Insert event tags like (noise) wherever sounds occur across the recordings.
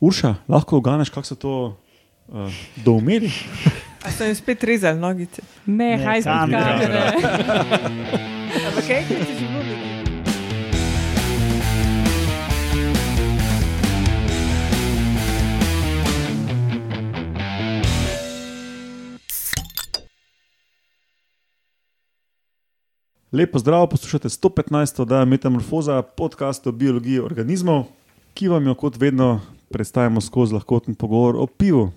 Urša, lahko oganeš, kako so to uh, doumeli? A so jim spet rezali nogice? Ne, Ne, haj kamere. Ampak enkrat si že bil nekaj. Lepo zdrav, poslušate 115. oddajo Metamorfoza, podcast o biologiji organizmov, ki vam jo kot vedno predstavimo skozi lahkoten pogovor o pivu.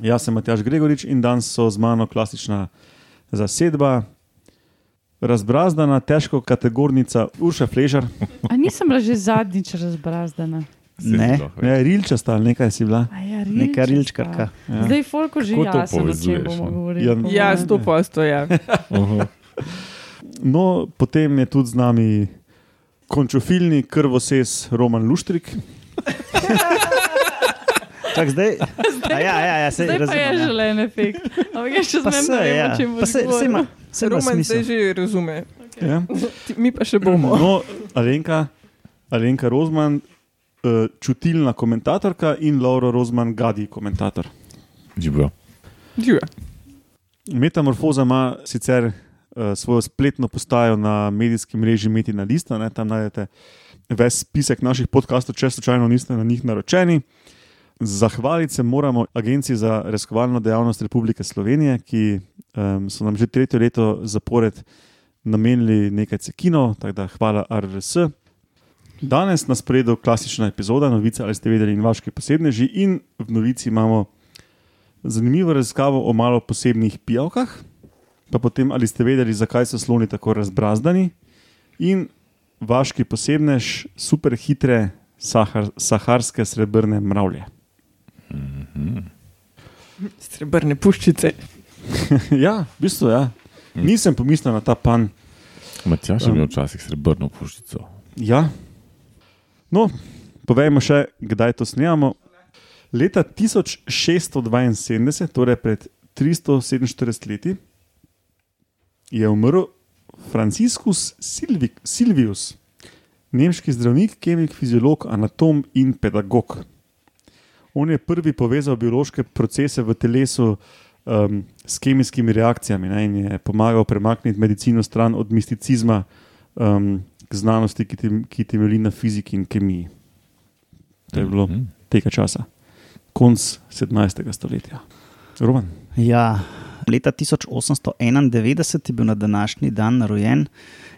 Jaz sem Matjaš Gregorič in danes so z mano klasična zasedba, razbrazdana, težko kategornica Urša Fležar, A nisem bila že zadnjič razbrazdana? Ne, ne, rilčasta ali nekaj si bila. A ja, neka rilčka. rilčkarka. Ja. Zdaj, Folko že jasno, o čem bomo ne? govorili. Ja, po Ja, sto posto, ja. (laughs) No, potem je tudi z nami končofilni krvoses Roman Luštrik. (laughs) Čak, zdaj, a ja, ja, ja, se Zdaj pa je razumem. ja. želen efekt. Ampak jaz še zmeraj ne vem, ja. o čem Pa boš se, govoril. se Roman zdaj že razume. Ja. Ti- Mi pa še bomo. No, Alenka, Alenka Rozman, eh, čutilna komentatorka in Laura Rozman, gadi komentator. Živijo. Metamorfoza ima sicer svojo spletno postajo na medijskem mreži Metina Lista, ne, tam najdete ves spisek naših podkastov, če slučajno niste na njih naročeni. Zahvaliti se moramo Agenciji za raziskovalno dejavnost Republike Slovenije, ki um, so nam že tretje leto zapored namenili nekaj cekinov, tako da hvala RRS. Danes na sporedu klasična epizoda, novice ali ste vedeli in vaški posebneži, in v novici imamo zanimivo raziskavo o malo posebnih pijavkah, pa potem ali ste vedeli, zakaj so sloni tako razbrazdani, in vaški posebnež super hitre sahar, saharske srebrne mravlje. Srebrne puščice. (laughs) ja, v bistvu ja. Nisem pomislil na ta pan. Matjaš je Um. imel včasih srebrno puščico. Ja. No, povejmo še, kdaj to snemamo. Leta 1672, torej pred 347 leti, je umrl Franciscus Silvi, Silvius, nemški zdravnik, kemik, fiziolog, anatom in pedagog. On je prvi povezal biološke procese v telesu um, s kemijskimi reakcijami ne, in je pomagal premakniti medicino stran od misticizma um, k znanosti, ki, tem, ki temelji na fiziki in kemiji. To je bilo Mhm. tega časa, konc 17. stoletja. Roman. Ja, leta 1891 je bil na današnji dan rojen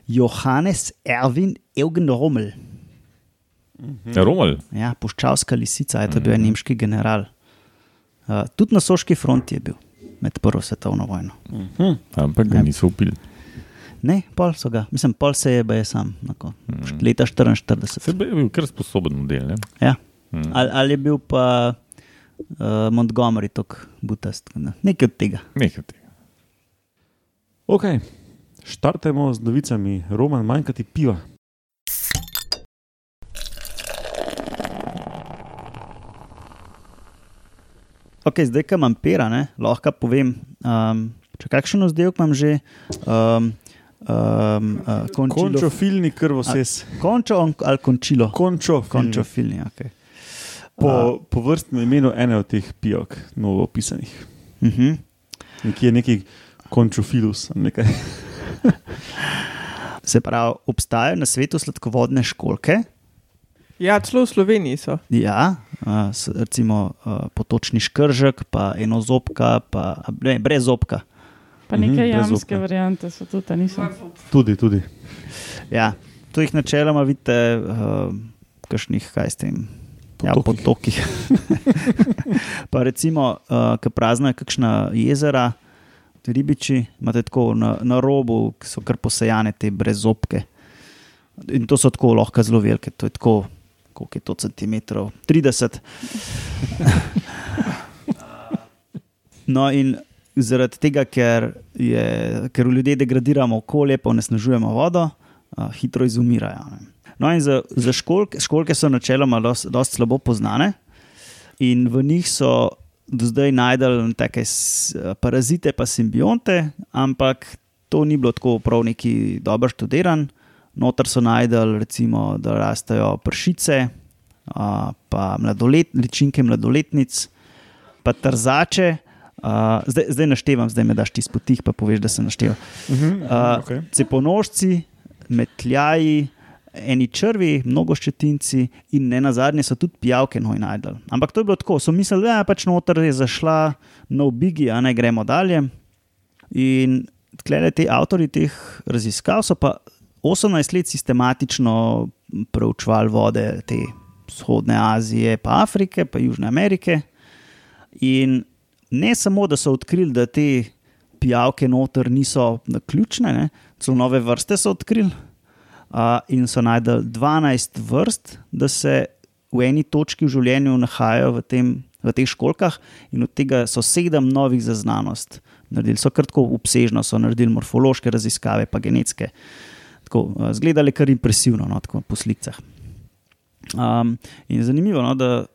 Johannes Erwin Eugen Rommel. Ja, Romal. Ja, puščavska lisica, je to bil Mhm. nemški general. Uh, tudi na soški fronti je bil med Prvo svetovno vojno. Mhm. Ampak ga Ja. niso upili. Ne, pol so ga, mislim, pol se je baje sam, nako, Mhm. leta 44. Se je bil kar sposoben model. Ne? Ja. Mhm. Ali, ali je bil pa uh, Montgomery tako butast, ne? nekaj od tega. Nekaj tega. Ok, štartemo z novicami. Roman, manjka ti piva. Ok, zdaj, ko imam pera, ne, lahko povem, um, če kakšen vzdelek imam že. Um, um, uh, končilo, Končofilni krvoses. končo on- ali končilo? Končo, Končofilni, ok. Po, po vrstnem imenu ene od teh pijavk, novo opisanih. Uh -huh. Nekje je neki končofilus. ali Nekaj. (laughs) Se pravi, obstajajo na svetu sladkovodne školke, Ja, celo v Sloveniji so. ja, uh, recimo uh, potočni škržek, pa enozobka, pa ne, brez zobka. Pa Mhm, neke brez jamske variante so tudi, niso. Tudi, tudi. Ja, to jih načeloma vidite, uh, kašnih, kaj s tem. Ja, Potokih. potokih. (laughs) pa recimo, uh, ki praznajo kakšna jezera, ribiči, imate tako na, na robu, ki so kar posejane te brezobke. In to so tako lahko zelo velike, to je tako, koliko je to centimetrov? 30. (laughs) No, in zaradi tega, ker, je, ker ljudje degradiramo okolje, pa onesnažujemo vodo, a, hitro izumirajo. ne. No, in za, za školke, školke so načeloma dosti slabo poznane, in v njih so do zdaj najdel take parazite, pa simbionte, ampak to ni bilo tako prav neki dobro študiran. Notor so najdel, recimo, da rastejo pršice, uh, pa mladolet, ličinke mladoletnic, pa trzače. Uh, zdaj, zdaj naštevam, zdaj me daš ti spotih, pa poveš, da se našteva. Mhm, Uh, okay. Ceponožci, metljaji, eni črvi, mnogoščetinci in ne na zadnje so tudi pijavke noj najdel. Ampak to je bilo tako, so mislili, da je pač noter je zašla nov bigi, a ne gremo dalje. In tlele te avtori teh raziskav so pa 18 let sistematično preučevali vode te vzhodne Azije, pa Afrike, pa Južne Amerike. In ne samo, da so odkrili, da te pijavke noter niso naključne, ne, celo nove vrste so odkrili. Uh, in so najdel 12 vrst, da se v eni točki v življenju nahajajo v, tem, v teh školkah, in od tega so sedem novih za znanost. Naredili so kratko obsežno, so naredili morfološke raziskave, pa genetske. Tako, uh, zgledali kar impresivno, no, tako po slikah. Um, in zanimivo, no, da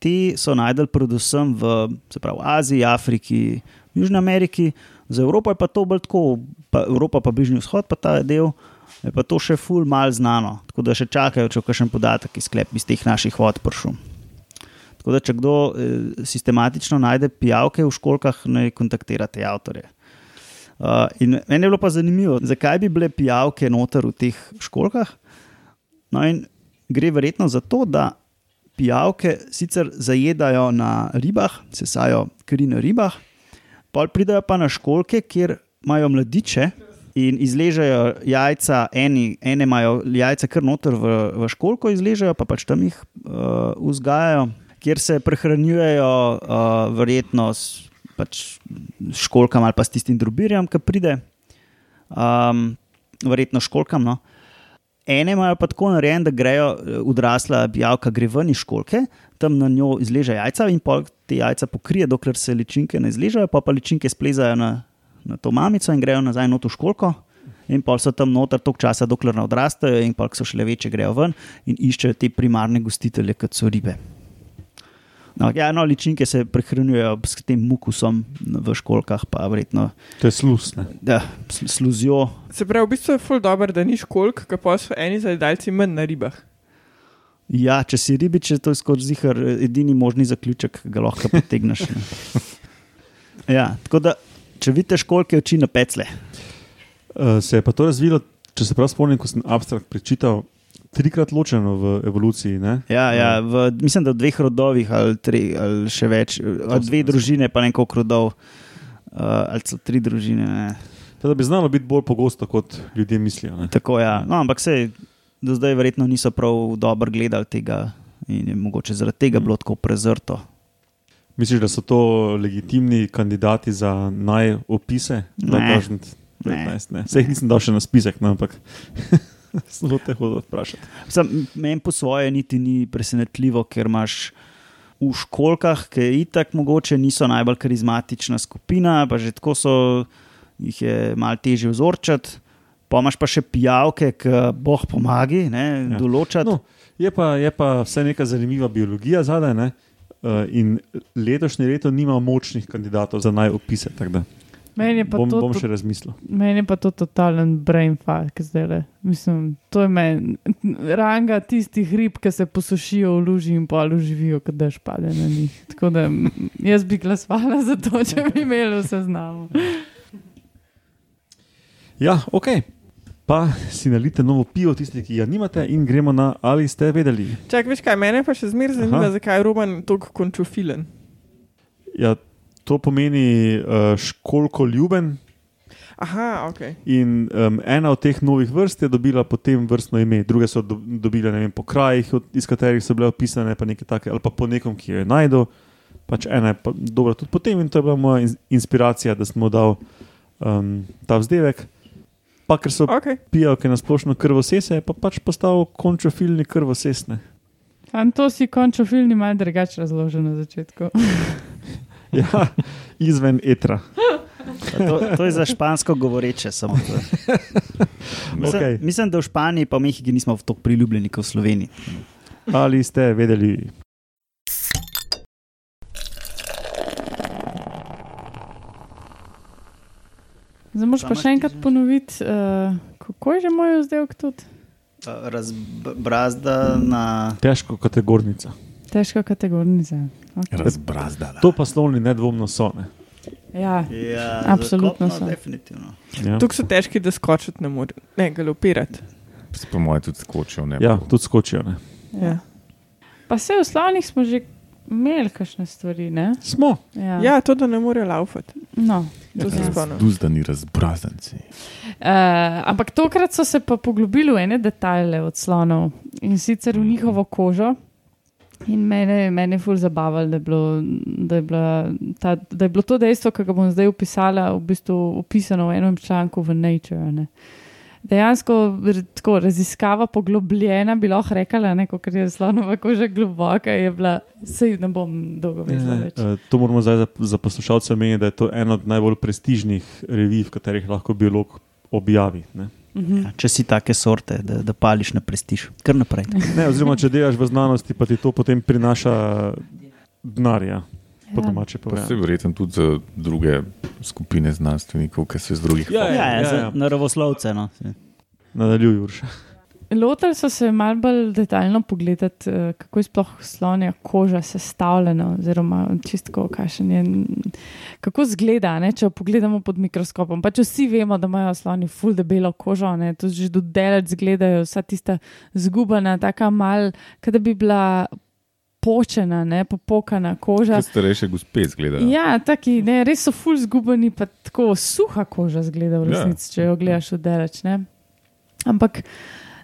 te so najdel predvsem v pravi, Aziji, Afriki, Južni Ameriki, za Evropo je pa to bolj tako, pa Evropa pa Bližnji vzhod, pa ta del. Je pa to še ful mal znano, tako da še čakajo, če kakšen podatek iz sklep iz teh naših vod prišel. Tako da, če kdo eh, sistematično najde pijavke v školkah, naj kontaktira te avtorje. Uh, in meni je bilo pa zanimivo, zakaj bi bile pijavke noter v teh školkah. No, in gre verjetno za to, da pijavke sicer zajedajo na ribah, sesajo kri na ribah, pa pridajo pa na školke, kjer imajo mladiče in izležejo jajca, eni, ene imajo jajca kar noter v, v školko, izležejo pa pač tam jih uh, vzgajajo, kjer se prehranjujejo, uh, verjetno s pač školkam ali pa s tistim drobirjem, ki pride, um, verjetno školkam. No. Ene imajo pa tako narejen, da grejo, odrasla pijavka gre ven iz školke, tam na njo izleže jajca in pol te jajca pokrije, dokler se ličinke ne izležejo, pa pa ličinke splezajo na, na to mamico in grejo nazaj not v školko. In pol so tam noter toliko časa, dokler ne odrastejo, in pol, so šele večje, grejo ven in iščejo te primarne gostitelje, kot so ribe. No, ja, no, ličinke se prehranjujejo s tem mukusom v školkah, pa verjetno To je slus. Ne? da, s- sluzijo. Se pravi, v bistvu je ful dobro, da ni školk, ki pa so eni zajedalci manj na ribah. Ja, če si ribič, je to skozi zihar edini možni zaključek, ki ga lahko potegneš. ne. (laughs) Ja, tako da, če vidite školke oči na pecle. Uh, se je pa to razvilo, če se prav spomnim, ko sem abstrakt prečital, trikrat ločeno v evoluciji. Ne? Ja, ja, v, mislim, da v dveh rodovih ali, tri, ali še več, ali dve družine, pa nekaj rodov, uh, ali celo tri družine. Ne. Teda bi znalo biti bolj pogosto, kot ljudje mislijo. Ne? Tako, ja. no, ampak se do zdaj verjetno niso prav dobro gledali tega in je mogoče zaradi tega bilo tako prezrto. Misliš, da so to legitimni kandidati za najopise? Ne. 2019, ne. Sej jih nisem dal še na spisek, no, ampak (laughs) (laughs) zelo te hodo vprašati. Sam, meni po svoje niti ni presenetljivo, ker imaš v školkah, ki itak mogoče niso najbolj karizmatična skupina, pa že tako so, jih je malo težje vzorčati. Pa imaš pa še pijavke, ki boh pomagi, ne, Ja. določati. No, je, pa, je pa vse neka zanimiva biologija zadaj. Ne? Uh, in letošnje leto nima močnih kandidatov za najopise. tako da Meni je pa Bom, to, bom to, še razmislil. meni je pa to totalen brain fuck zdaj. Le. Mislim, to je meni ranga tistih rib, ki se posušijo v luži in pa uživijo, kad dež pade na njih. Tako da jaz bi glasovala za to, če bi imeli vse znamo. Ja, ok. Pa si nalite novo pivo, tisti, ki ga nimate, in gremo na ali ste vedeli. Čak, veš kaj, mene pa še zmeraj zanima, Aha. zakaj je Roman tako končofilen. Ja, to pomeni uh, školko ljuben. Aha, ok. In um, ena od teh novih vrst je dobila potem vrstno ime, druge so do, dobile vem, po krajih, od, iz katerih so bile opisane, pa nekaj takega, ali pa po nekom, ki jo je najdel. Pač ena je pa dobra tudi potem, in to je bila moja in- inspiracija, da smo dal um, ta vzdevek. Pa ker so okay. pijavke na splošno krvosese, je pa pač postal končofilni krvosesne. Am to si končal film, malo drugače razložil na začetku. (laughs) (laughs) Ja, izven etra. To, to je za špansko govoreče. samo to. (laughs) Mislim, Okay. mislim, da v Španiji pa v Mehiki nismo tako priljubljeni kot v Sloveniji. Ali ste vedeli? Zdaj moraš Sama pa še enkrat ponoviti, uh, kako je že moj vzdelek tudi. Razbrazda na. Težko kategornica. Težka kategornica. Okay. Razbrazdala. To pa slovni nedvomno so. Ne? Ja, Ja, Absolutno so. Definitivno. Ja. Tukaj so težki, da skočiti ne more, ne galopirati. Po mojem tudi skočijo. Ne, ja, tudi skočijo. Ne? Ja. pa se v slovnih smo že imeli kakšne stvari. Ne? Smo. Ja. ja, to, da ne morejo laufati. No. To se Ja. spomnim. Duzdani razbrazdanci. Uh, ampak tokrat so se pa poglobili v ene detajle od slonov in sicer v njihovo kožo. In mene, mene je ful zabavalo, da, je bilo- da, je ta- da je bilo to dejstvo, ki ga bom zdaj opisala, v bistvu opisano v enem članku v Nature. Ne. Dejansko tako, raziskava poglobljena, bi lahko rekla, ne, kot je slonova koža globoka, je bila, sej ne bom dolgo več. Eh, To moramo zdaj za, za poslušalce omeniti, da je to ena od najbolj prestižnih revij, v katerih lahko biolog objavi. Ne? Mhm. Ja, če si take sorte, da, da pališ na prestiž, kar naprej. Ne, oziroma, če delaš v znanosti, pa ti to potem prinaša denarja, po Ja. domače Pa se povedano. verjetno tudi za druge skupine znanstvenikov, ki se iz drugih Ja, Ja, ja, ja, ja, ja. naravoslovce. No. Nadaljuj, Urša. Lotili so se malo bolj detaljno pogledati, eh, kako je sploh slonja koža sestavljena, oziroma čistko, kakšen je, kako zgleda, ne, če jo pogledamo pod mikroskopom. Pač vsi vemo, da imajo sloni full debelo kožo, ne, tudi že do delač zgledajo, vsa tista zgubana, taka mal, kot da bi bila počena, ne, popokana koža. Kot starejše gospe izgledajo. Ja, taki, ne, res so ful zgubani, pa tako suha koža zgleda v Ja. resnici, če jo gledaš od daleč. Ne? Ampak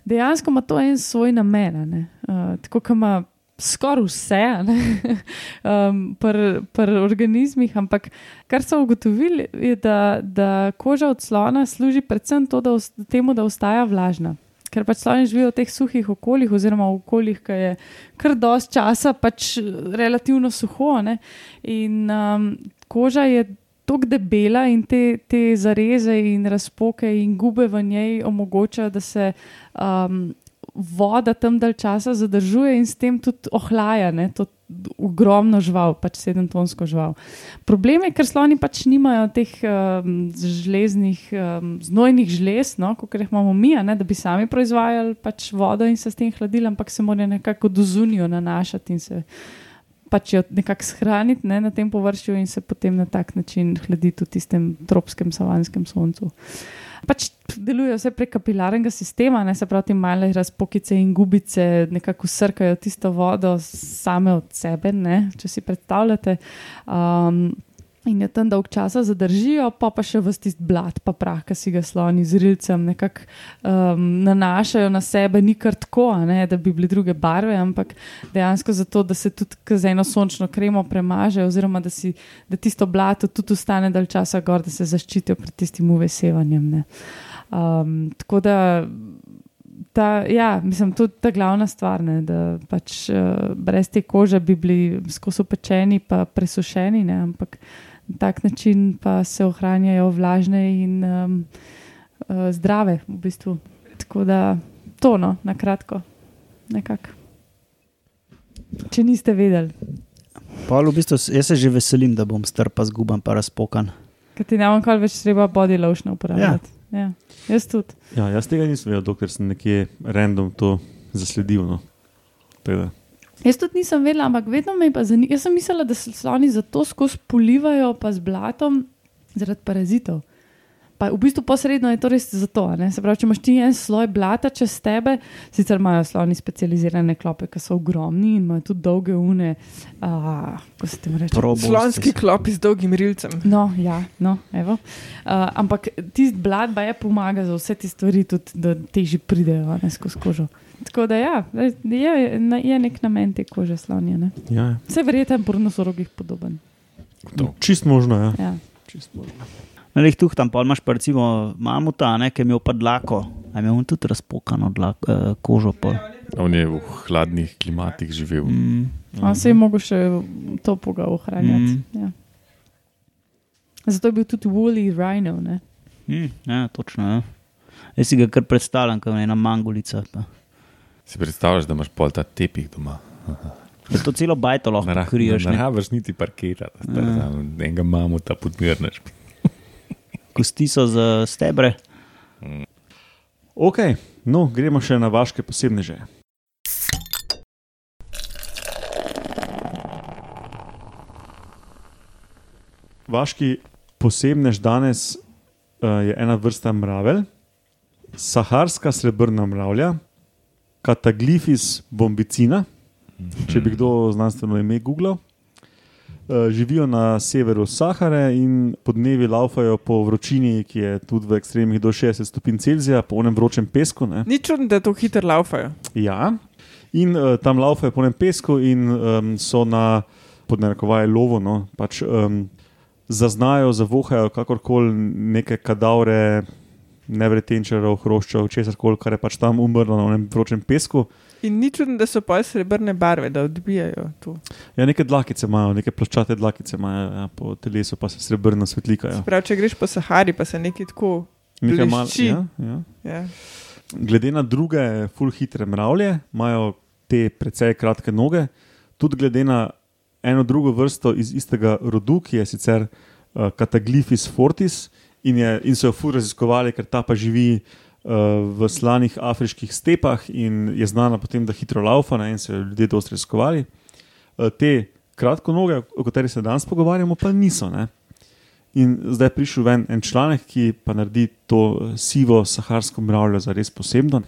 dejansko ima to en svoj namen. Uh, tako kot ima skoraj vse (laughs) um, pri pr organizmih, ampak kar so ugotovili, je, da, da koža od slona služi predvsem to, da, os- temu, da ostaja vlažna. Ker pač sloni živijo v teh suhih okoljih, oziroma v okoljih, ki je kar dosti časa pač relativno suho. Ne? In um, koža je tako debela in te, te zareze in razpoke in gube v njej omogočajo, da se um, voda tam dalj časa zadržuje in s tem tudi ohlaja. Ne? To ogromno žival, pač sedemtonsko žival. Problem je, ker sloni pač nimajo teh um, železnih, um, znojnih žlez, no, kot jih imamo mi, ne, da bi sami proizvajali pač vodo in se s tem hladili, ampak se morajo nekako do zunijo nanašati in se pač jo nekako shraniti ne, na tem površju in se potem na tak način hladiti v tistem tropskem savanskem soncu. Pač deluje vse prek kapilarnega sistema, ne, se pravi, male razpokice in gubice nekako srkajo tisto vodo same od sebe, ne, če si predstavljate. Um, In jo tam dolg časa zadržijo, pa pa še vsti blat, pa prah, ki si ga sloni z rilcem nekako um, nanašajo na sebe, ni kar tako, ne, da bi bile druge barve, ampak dejansko zato, da se tudi z eno sončno kremo premaže, oziroma da, si, da tisto blato tudi ostane dalj časa gor, da se zaščitijo pred tistim uvesevanjem. Um, tako da. Ta, ja, mislim, je ta glavna stvar, ne, da pač uh, brez te kože bi bili skozi pečeni, pa presušeni, ne, ampak na tak način pa se ohranjajo vlažne in um, uh, zdrave, v bistvu. Tako da to, no, na kratko, nekako. Če niste vedeli, Pol, v bistvu, jaz se že veselim, da bom star pa zguban, pa razpokan. ker ti ne bom kar več treba body lotion uporabljati. Ja. Ja. Jaz tudi. Ja, jaz tega nisem vedel, dokler sem nekje random to zasledil. No. Tako da, Jaz tudi nisem vedela, ampak vedno me je pa zanimalo. Jaz sem mislila, da se sloni zato skozi polivajo pa z blatom zaradi parazitov. Pa v bistvu posredno je to res zato. a ne. Se pravi, če imaš ti en sloj blata čez tebe, sicer imajo sloni specializirane klope, ki so ogromni in imajo tudi dolge une. Uh, kako se temu reče? Proboscis. Slonski klop z dolgim rilcem. No, ja, no, evo. Uh, ampak tisti blad pa je pomaga za vse te stvari, tudi da teži pridejo a ne, skozi kožo. Tako da ja, je, je nek namen te kože slonja. Ne? ja, Vse verjetno je po nosorogih podoben. To. čist možno. Ja. Ja. Čist možno. Na njih tu tam pa imaš pa recimo mamuta, ne, ki je imel pa dlako, a imel on tudi razpokano dlak, eh, kožo. Pol. On je v hladnih klimatih živel. Mm. On se je mogel še topoga ohranjati. Mm. Ja. Zato je bil tudi Woolly Rhino. Ne? Mm, ja, točno. Ja. Jaz si ga kar predstavljam, kot ena mangolica. Pa. Si predstavljaš, da imaš pol ta tepih doma. Da to celo bajto lahko Ne kriješ. ne rabiš niti parkirati, da Ja. ja. enega imamo, ta podmirneš. Kosti so za stebre. Ok, No, gremo še na vaše posebneže. Vaški posebnež danes uh, je ena vrsta mravelj, saharska srebrna mravlja, Cataglifis bombicina, če bi kdo znanstveno ime googlal. Uh, živijo na severu Sahare in podnevi laufajo po vročini, ki je tudi v ekstremih do 60 stopinj Celzija, po enem vročem pesku. Ne. Ni čudno, da to hitro laufajo. Ja, in uh, tam laufajo po enem pesku in um, so na podnarekovaj lovo, no, pač um, zaznajo, zavohajo kakorkoli neke kadavre, nevretenčarov, hroščev, česar koli, kar je pač tam umrlo na enem vročem pesku. In ni čudno, da so pa srebrne barve, da odbijajo tu. Ja, neke dlakice imajo, neke ploščate dlakice imajo, ja, po telesu pa se srebrno svetlikajo. Prav, če greš po Sahari, pa se nekaj tako. Nekaj mal, blešči. ja, ja. Ja. Glede na druge, full hitre mravlje, imajo te precej kratke noge, tudi glede na eno drugo vrsto iz istega rodu, ki je sicer uh, Cataglifis fortis in, je, in so jo full raziskovali, ker ta pa živi uh, v slanih afriških stepah in je znana potem, da hitro laufa ne, in so jo ljudje dosti raziskovali. Uh, te kratko noge, o katerih se danes pogovarjamo, pa niso. Ne. In zdaj je prišel ven en članek, ki pa naredi to eh, sivo saharsko mravljo za res posebno.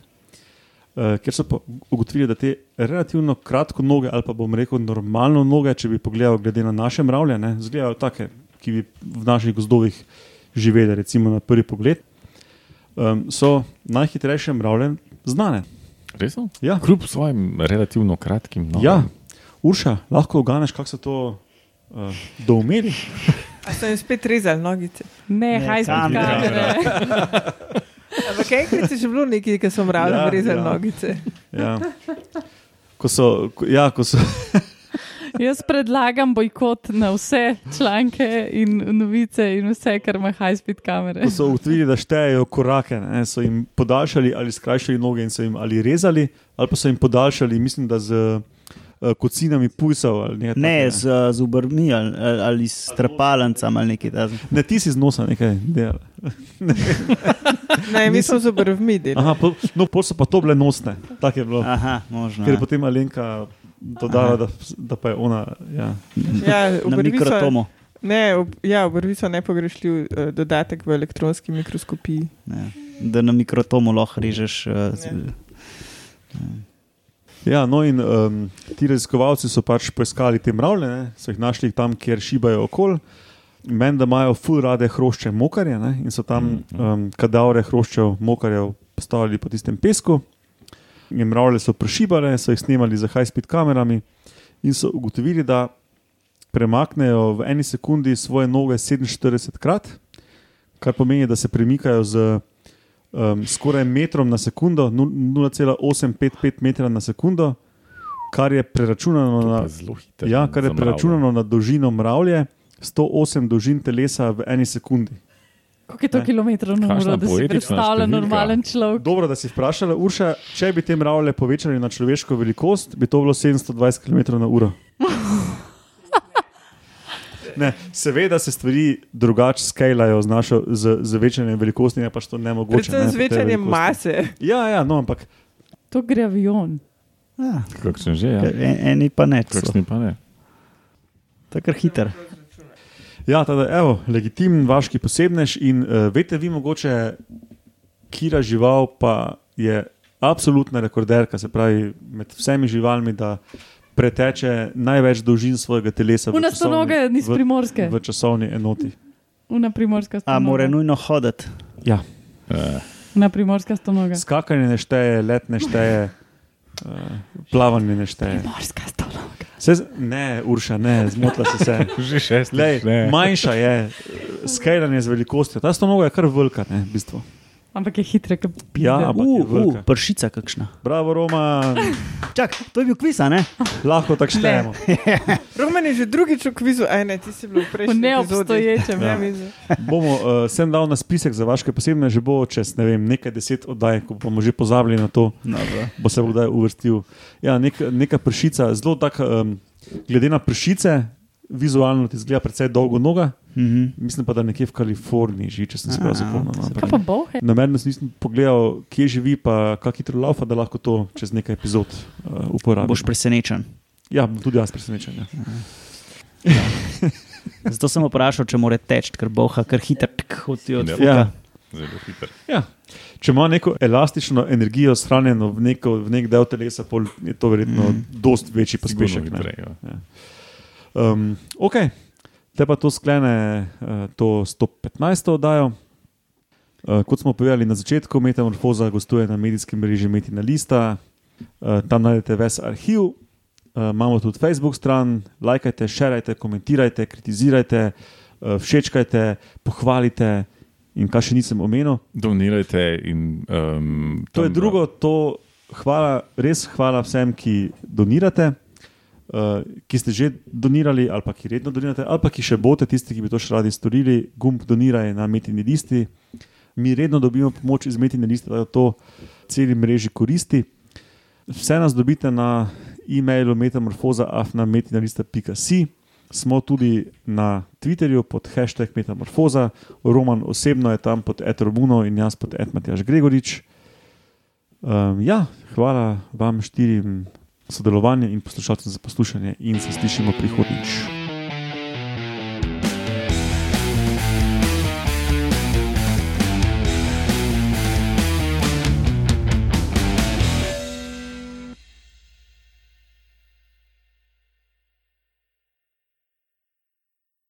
Uh, ker so pa ugotovili, da te relativno kratko noge, ali pa bom rekel normalno noge, če bi pogledal glede na naše mravlje, izgledajo take, ki bi v naših gozdovih živeli, recimo na prvi pogled, um, so najhitrejše mravlje znane. Resno? Ja, Kljub svojim relativno kratkim nogam. ja. Urša, lahko oganeš, kako so to uh, doumeli. A so jim spet rezali nogice. Ne, Ne, haj spet kamere. (laughs) Ampak enkrat je že bilo nekaj, ki so mravljam Ja, rezali ja. ja. nogice. Ja. Ko so, ko, ja, ko so, (laughs) Jaz predlagam bojkot na vse članke in novice in vse, kar ima high speed kamere. ko so ugotovili, da štejejo korake, ne, so jim podaljšali ali skrajšali noge in so jim ali rezali, ali pa so jim podaljšali, mislim, da z uh, kocinami pujsov. ali nekaj Ne, takega, z, z obrvmi ali, ali s trepalnicami ali nekaj takega. ne, ti si z nosa nekaj delal. (laughs) Ne, mi smo z obrvmi delali. Aha, po, no, pol so pa to bile nosne, tako je bilo. Aha, možno. Ker je ja. potem Alenka dodala, da, da pa je ona. Ja. Ja, (laughs) so, mikrotomu. ne, ob, ja, obrvi so nepogrešljiv uh, dodatek v elektronski mikroskopiji. Ja. Da na mikrotomu lahko režeš. Uh, Ja. Ja, no, in um, ti raziskovalci so pač poiskali te mravlje, ne, so jih našli tam, kjer šibajo okol. Meni, da imajo full rade hrošče mokarje ne, in so tam um, kadavre hroščev mokarjev postavili po tistem pesku. In mravlje so prešibale, so jih snemali z high-speed kamerami in so ugotovili, da premaknejo v eni sekundi svoje noge 47 krat, kar pomeni, da se premikajo z um, skoraj metrom na sekundo, nu- 0,855 metra na sekundo, kar je preračunano na, ja, kar je za preračunano na dolžino mravlje, 108 dolžin telesa v eni sekundi. Koliko je to Ne. kilometrov na Kakšna uro, da si predstavlja številka. normalen človek? Dobro, da si vprašala, Urša, če bi te mravlje povečali na človeško velikost, bi to bilo 720 km na uro. (laughs) Ne, seveda se stvari drugače skalajo z, našo, z, z večanjem velikosti, je pač to nemogoče. Predvsem ne, z po tej večanjem mase. Ja, ja, no, ampak To gre avion. Ja, Kakšen že, ja. en, eni pa ne. Kakšni pa ne. Tako hiter. Ja, tada, evo, legitimen vaški posebnež in uh, veste vi mogoče, kira žival pa je absolutna rekorderka, se pravi med vsemi živalmi, da preteče največ dolžin svojega telesa. v Una sto časovni- noge iz v- primorske. V časovni enoti. Una primorska A stonoga. mora nujno hoditi. Ja. Eh, Una primorska stonoga. Skakanje ne šteje, let ne šteje, uh, plavanje ne šteje. Primorska stonoga. Se, ne, Urša, ne, zmotila si se. (laughs) Že šest let. manjša je, skalanje z velikostjo. Ta stonoga je kar velika, ne, v bistvu. Ampak je hitre, kot Ja, ampak je Uh, uh, pršica kakšna. Bravo, Roma, (laughs) Čak, to je bil kviz, a ne? lahko tako štejemo. (laughs) Roman je že drugič v kvizu, aj ne, ti si bil v v prejšnjem. neobstoječem. Ja. Ja. Bomo uh, sem dal na spisek za vaše posebne, že bo čez ne vem, nekaj deset oddaj, ko bomo že pozabili na to, Dobro. bo se bo kdaj uvrstil. Ja, nek, neka pršica, zelo tak, um, glede na pršice, vizualno ti zgleda precej dolgo noga. Mhm. Mislim pa, da nekje v Kaliforniji živi, če sem se prav zapomnil. no? Namerno nisem pogledal, kje živi, pa kako hitro laufa, da lahko to čez nekaj epizod uh, uporabim. Boš presenečen. Ja, tudi jaz presenečen. Ja. Zato sem vprašal, če mora teči, ker boha kar hitro hodi od Ja. fuka. Ja. Zelo hiter. Ja. Če ima neko elastično energijo shranjeno v, neko, v nek del telesa, pol je to verjetno mm. dost večji pospešek. Sigurno ne. hitreje, ja. Um, ok, te pa to sklene uh, to 115. oddajo. Uh, kot smo povedali na začetku, Metamorfoza gostuje na medijskem mreži Metina Lista, uh, tam najdete ves arhiv, uh, imamo tudi Facebook stran, lajkajte, šerajte, komentirajte, kritizirajte, uh, všečkajte, pohvalite in kaj še nisem omenil. Donirajte in. Um, To je tam, drugo, to hvala, res hvala vsem, ki donirate, uh, ki ste že donirali, ali pa ki redno donirate, ali pa ki še boste, tisti, ki bi to še radi storili. Gumb doniraj na metini listi. Mi redno dobimo pomoč iz metine liste, da to celi mreži koristi. Vse nas dobite na e-mailu metamorfoza.afnametinalista.si. Smo tudi na Twitterju pod hashtag Metamorfoza, Roman osebno je tam pod Ed Romuno in jaz pod Ed Matjaš Gregorič. Um, ja, hvala vam štirim sodelovanje in poslušalcem za poslušanje, in se slišimo prihodnjič.